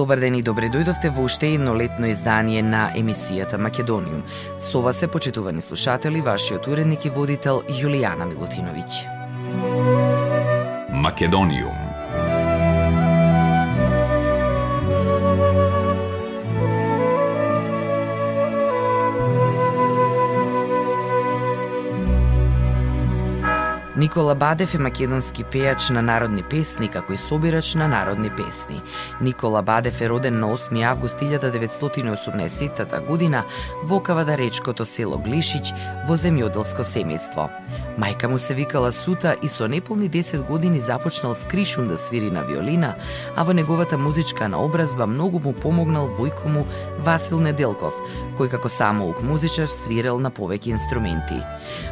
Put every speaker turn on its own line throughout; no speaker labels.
Добар ден и добре дојдовте во уште едно летно издание на емисијата Македониум. Со вас се почитувани слушатели, вашиот уредник и водител Јулијана Милутиновиќ.
Македониум
Никола Бадев е македонски пејач на народни песни, како и собирач на народни песни. Никола Бадев е роден на 8 август 1980 година во Кавадаречкото село Глишиќ во земјоделско семејство. Мајка му се викала Сута и со неполни 10 години започнал с кришун да свири на виолина, а во неговата музичка наобразба многу му помогнал војко му Васил Неделков, кој како самоук музичар свирел на повеќе инструменти.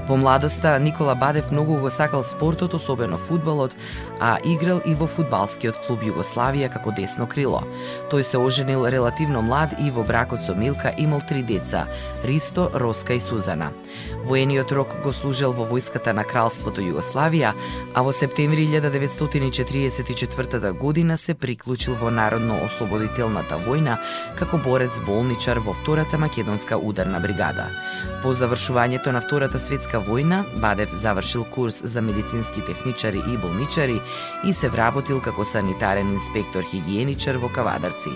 Во младоста Никола Бадев многу го сакал спортот, особено фудбалот, а играл и во фудбалскиот клуб Југославија како десно крило. Тој се оженил релативно млад и во бракот со Милка имал три деца – Ристо, Роска и Сузана. Воениот рок го служел во војската на Кралството Југославија, а во септември 1944 година се приклучил во Народно-ослободителната војна како борец болничар во втората македонска ударна бригада. По завршувањето на Втората светска војна, Бадев завршил курс за медицински техничари и болничари и се вработил како санитарен инспектор хигиеничар во Кавадарци.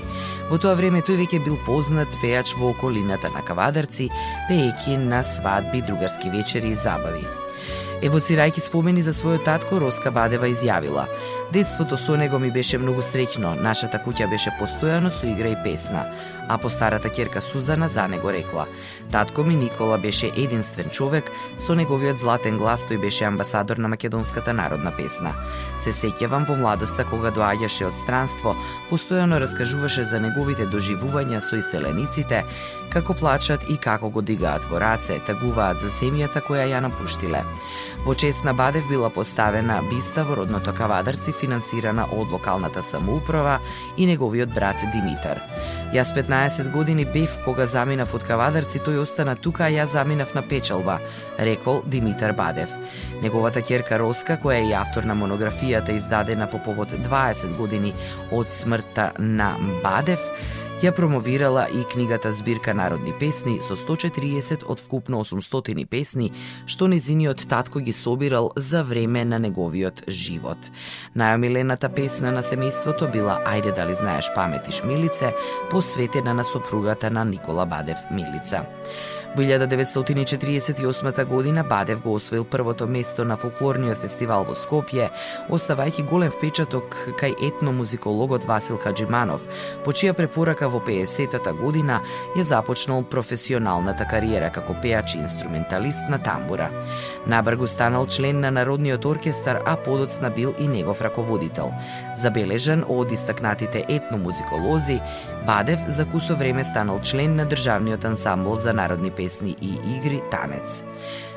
Во тоа време тој веќе бил познат пејач во околината на Кавадарци, пеејќи на свадби, другарски вечери и забави. Евоцирајќи спомени за својот татко, Роска Бадева изјавила Детството со него ми беше многу среќно, нашата куќа беше постојано со игра и песна, а постарата керка Сузана за него рекла Татко ми Никола беше единствен човек, со неговиот златен глас тој беше амбасадор на македонската народна песна. Се сеќавам во младоста кога доаѓаше од странство, постојано раскажуваше за неговите доживувања со иселениците, како плачат и како го дигаат во раце, тагуваат за семјата која ја напуштиле. Во чест на Бадев била поставена биста во родното Кавадарци финансирана од локалната самоуправа и неговиот брат Димитар. Јас 15 години бев кога заминав од Кавадарци, тој остана тука, а јас заминав на печалба, рекол Димитар Бадев. Неговата керка Роска, која е и автор на монографијата издадена по повод 20 години од смртта на Бадев, ја промовирала и книгата Збирка народни песни со 140 од вкупно 800 песни што незиниот татко ги собирал за време на неговиот живот. Најомилената песна на семејството била Ајде дали знаеш паметиш Милице, посветена на сопругата на Никола Бадев Милица. Во 1948 година Бадев го освоил првото место на фолклорниот фестивал во Скопје, оставајќи голем впечаток кај етномузикологот Васил Хаджиманов, по чија препорака во 50-тата година ја започнал професионалната кариера како пеач и инструменталист на тамбура. Набргу станал член на Народниот оркестар, а подоцна бил и негов раководител. Забележан од истакнатите етномузиколози, Бадев за кусо време станал член на Државниот ансамбл за народни песни и игри Танец.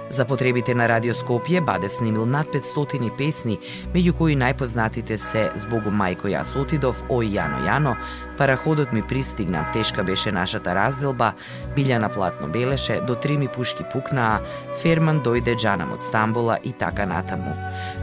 За потребите на Радио Скопје, Бадев снимил над 500 песни, меѓу кои најпознатите се збогу мајко јас отидов, Ој Јано Јано, Параходот ми пристигна, тешка беше нашата разделба, Билјана платно белеше, до три ми пушки пукнаа, Ферман дојде джанам од Стамбула и така натаму.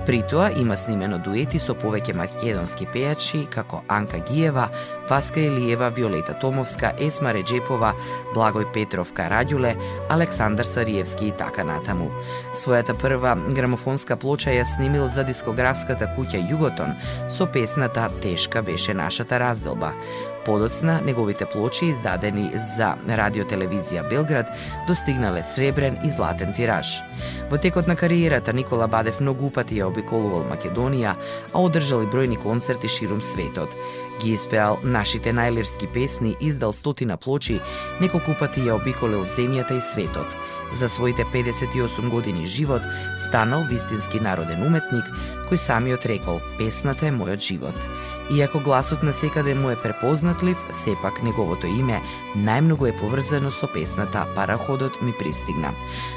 При тоа има снимено дуети со повеќе македонски пејачи како Анка Гиева, Васка Елиева, Виолета Томовска, Есма Реджепова, Благој Петров Караѓуле, Александар Сариевски и така натаму. Својата прва грамофонска плоча ја снимил за дискографската куќа Југотон со песната Тешка беше нашата разделба. Подоцна, неговите плочи издадени за радиотелевизија Белград достигнале сребрен и златен тираж. Во текот на кариерата Никола Бадев многу пати ја обиколувал Македонија, а одржал и бројни концерти ширум светот. Ги испеал нашите најлирски песни, издал стотина плочи, неколку пати ја обиколил земјата и светот. За своите 58 години живот станал вистински народен уметник, кој самиот рекол «Песната е мојот живот». Иако гласот на секаде му е препознатлив, сепак неговото име најмногу е поврзано со песната Параходот ми пристигна.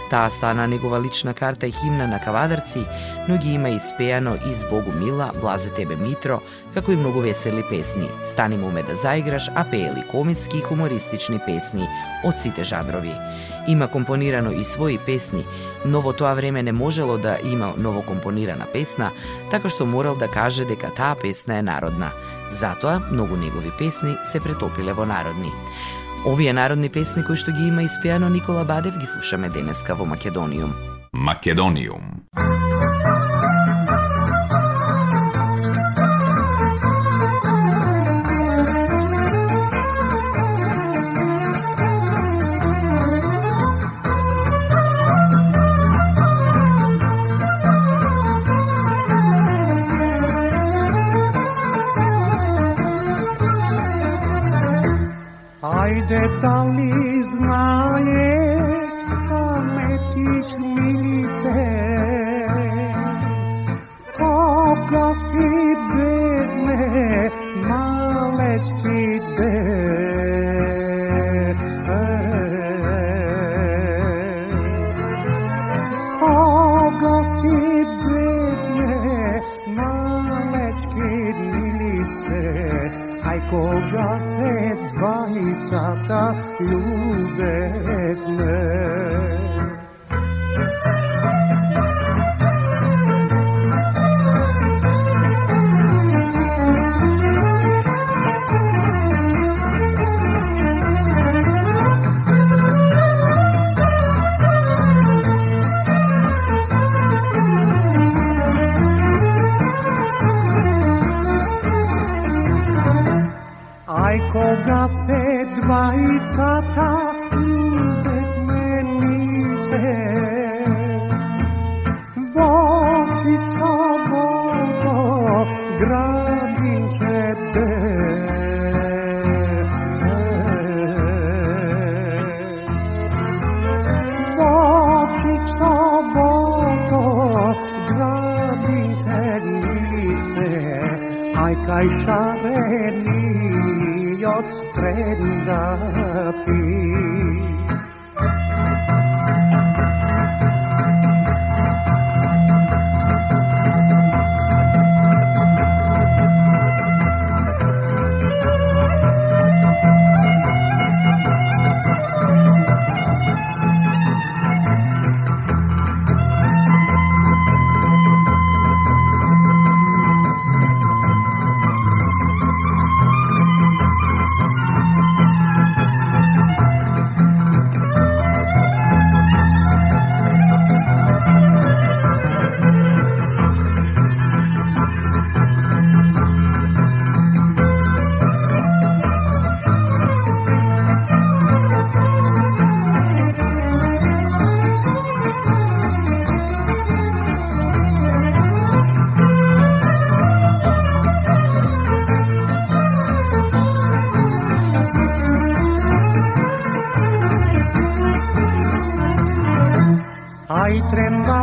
Таа стана негова лична карта и химна на кавадарци, но ги има испеано и с Богу мила, Блазе тебе Митро, како и многу весели песни. Стани му ме да заиграш, а пеели комицки и хумористични песни од сите жанрови. Има компонирано и своји песни, но во тоа време не можело да има ново компонирана песна, така што морал да каже дека таа песна е народна. Затоа многу негови песни се претопиле во народни. Овие народни песни кои што ги има испеано Никола Бадев ги слушаме денеска во Македониум.
Македониум.
Македониум. ali znaješ pameti šmilice koga si bez me malečki deš koga se ta ljubezme. koga se vaitsata ilmek menise vočica vodo grabim tebe. Vočica vodo grabim Gott trotz Tränen dafür.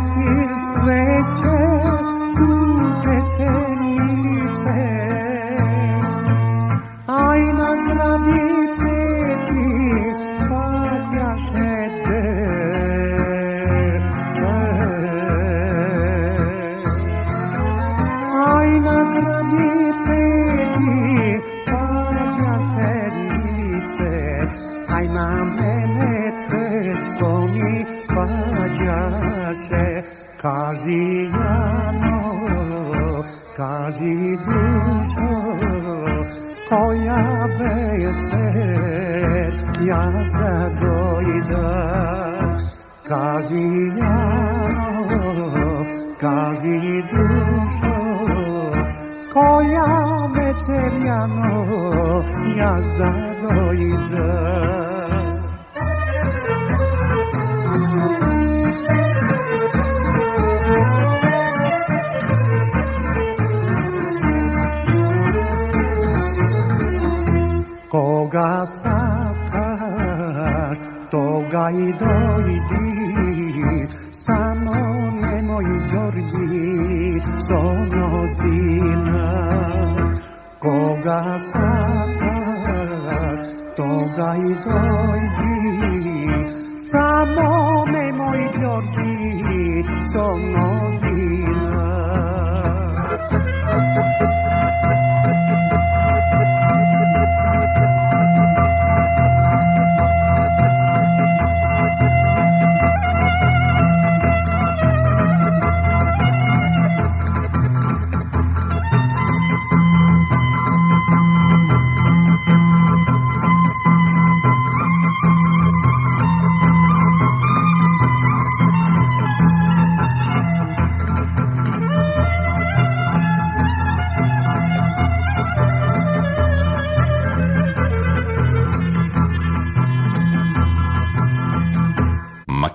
fields where duszą, to ja koja večer jazda. да дојдам Кога сакаш, тога и дојди, само немој Ѓорѓи со нозина. Кога сакаш, тога и дојди, само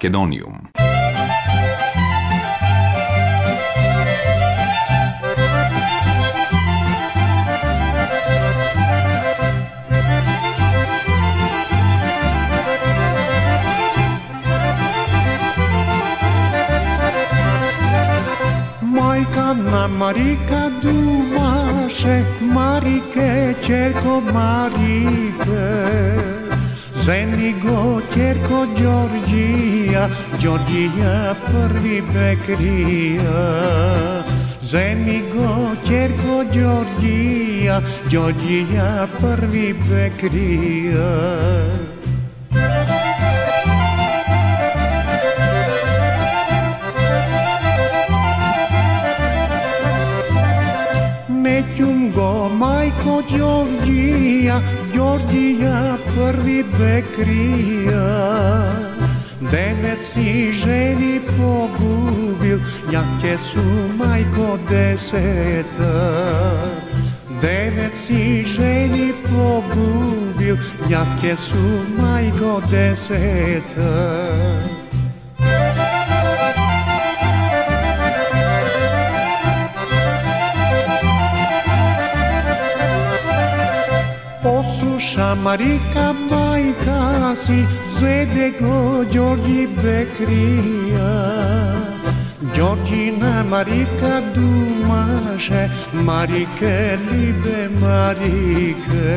Macedonium. Majka na Marika
dumaše,
Marike, čerko Marike. Zenigo Ćerko Đorđija, Đorđija prvi bekrija. Zenigo Ćerko Đorđija, Đorđija prvi bekrija. Nećum go, majko Đorđija, први бекрија. Неќум го мајко Ѓорѓија, Ѓорѓија први бекрија. Девет си жени погубил, јаке су мајко десета. Девет си Marika, Marika majka si zvedego Georgi bekrija Georgina, Marika dumaše Marike libe Marike.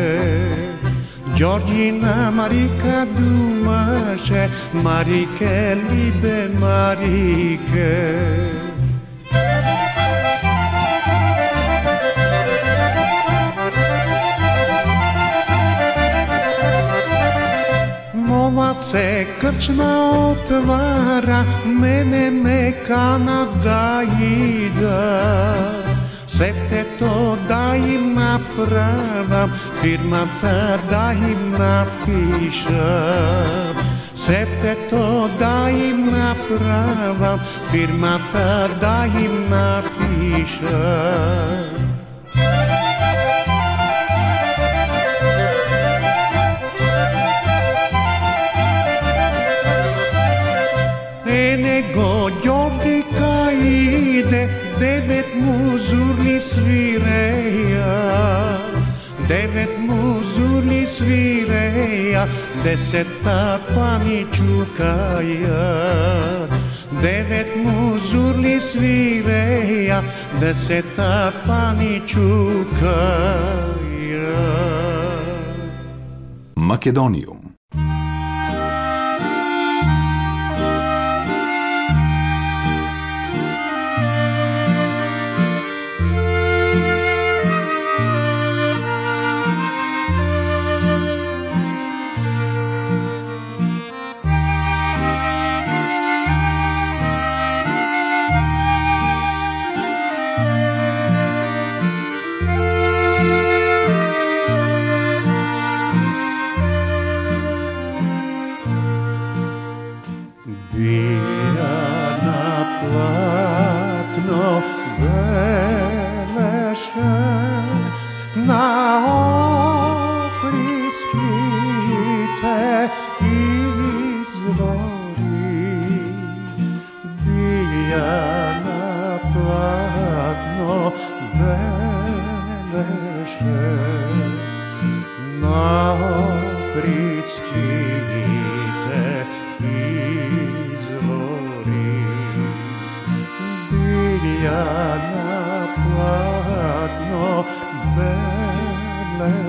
Georgina, Marika dumaše Marike libe Marike. Се крчма отвара, мене ме кана да ида. Сефтето да им направам, фирмата да им напишам. Сефтето да им направам, фирмата да им напишам. Ене го Ѓорги каиде, девет музурни свиреја. Девет музурни свиреја, десета пани чукаја. Девет музурни свиреја, десета пани чукаја.
Македониум.
Бија
ja na platno
beleše.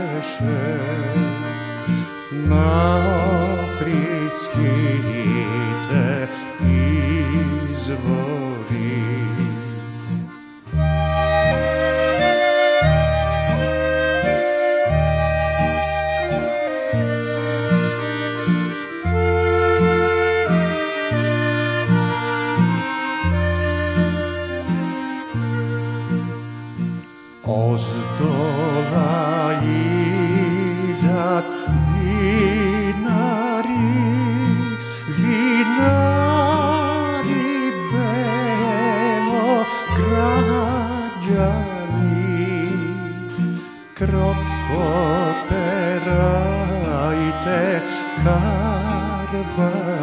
caravano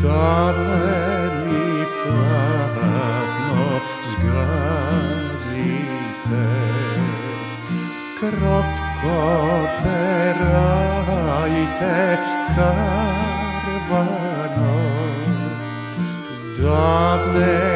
Dale mi platno zgazite. Krotko terajte caravano Dale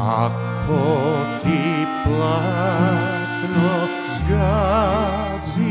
Ako ti platno zgazi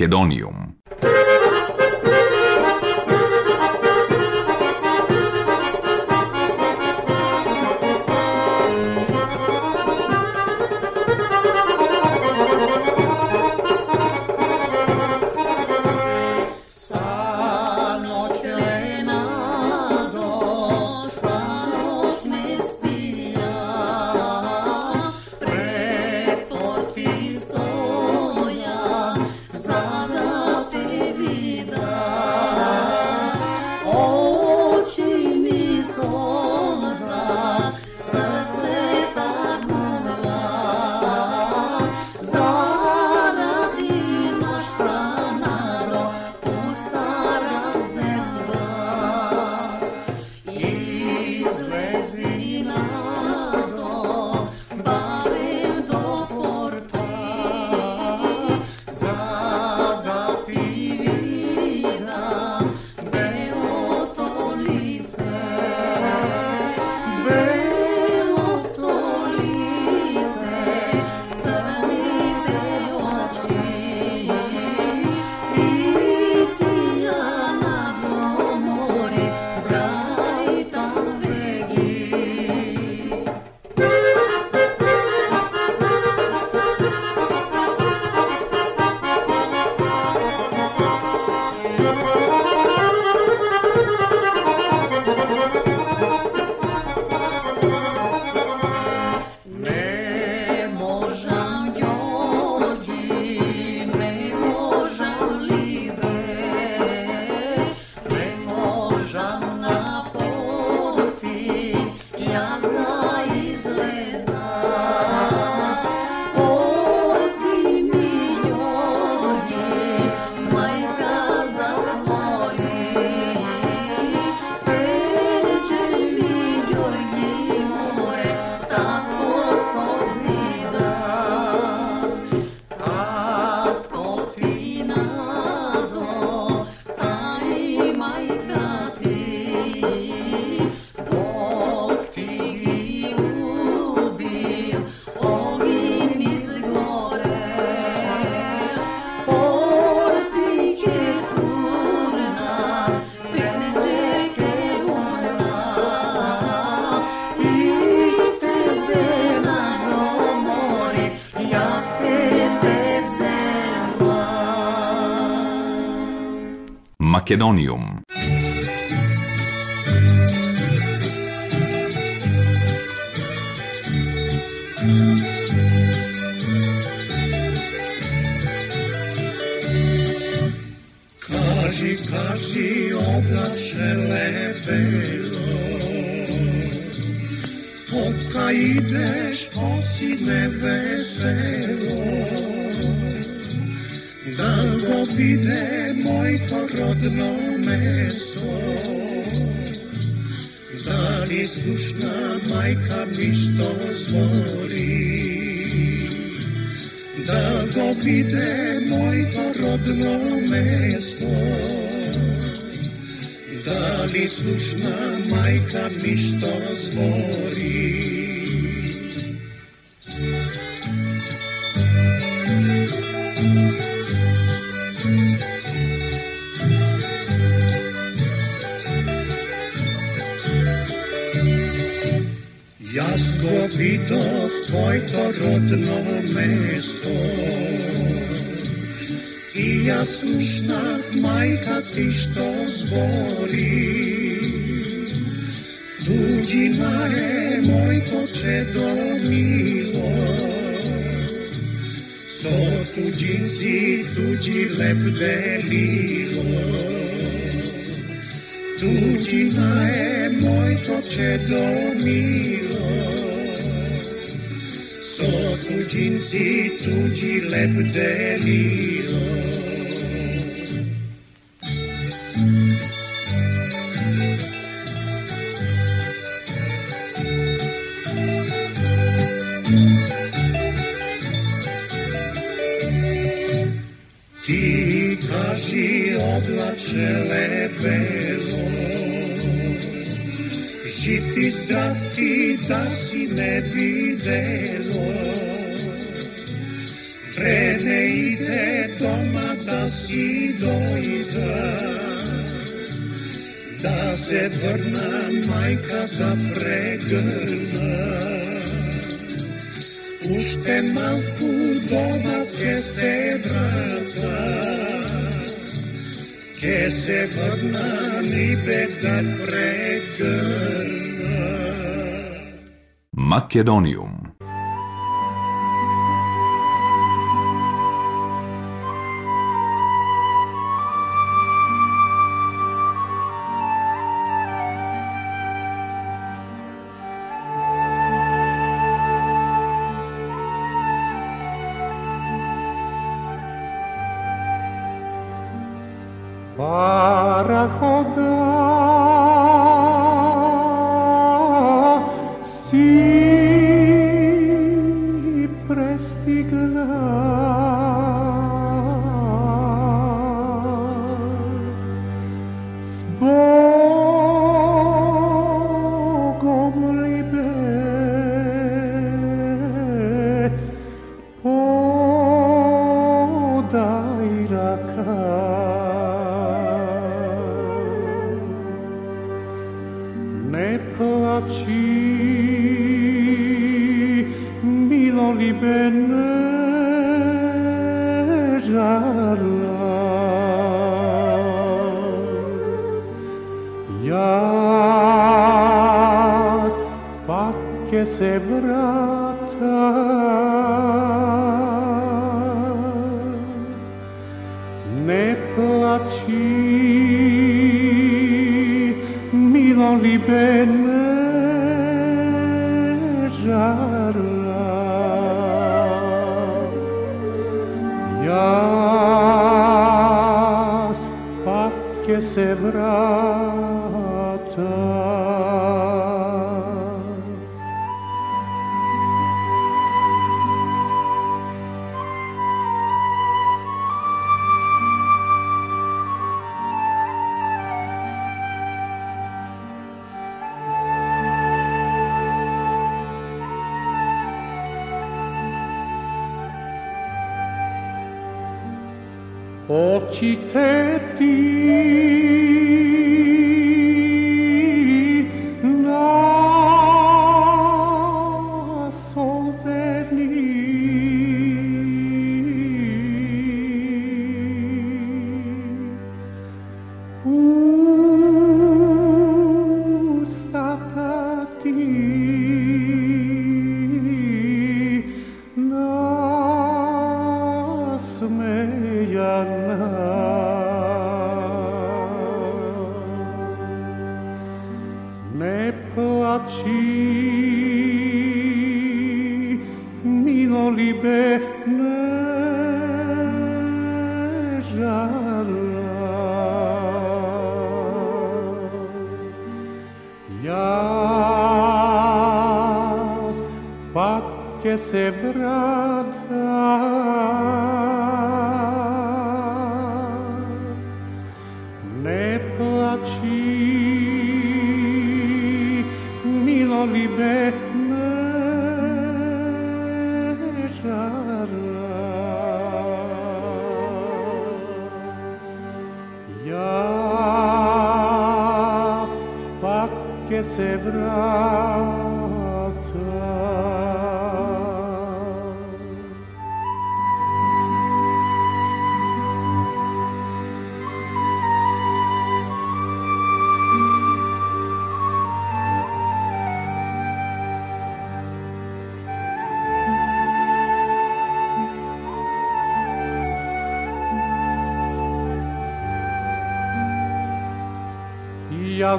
Македониум. Caunium.
Kaži, kaži, oblače lebelo, potka ideš, posidne veselo, da go videm rodno mesto Da li slušna majka mi što zvori da go vide moj to rodno mesto. Da li slušna majka mi što zvori? Jasno vidoch tvoj porodno mesto. I ja slušna majka ti što zbori. Tuđima je moj počedo milo. So tuđinci tuđi lep delilo. Tucinae moitoce domilor, Să fugim situgile pdelilor. Ti și oblacele lepe. Ти ти да ти да си ме видело. Време иде дома да си дојда. Да се врна мајка да прегрна. Уште малку дома ке се врата ќе се врна ни бег да прегрна. Македониум. παραχοντά you. cheek né placi, nilo libera.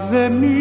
navze mi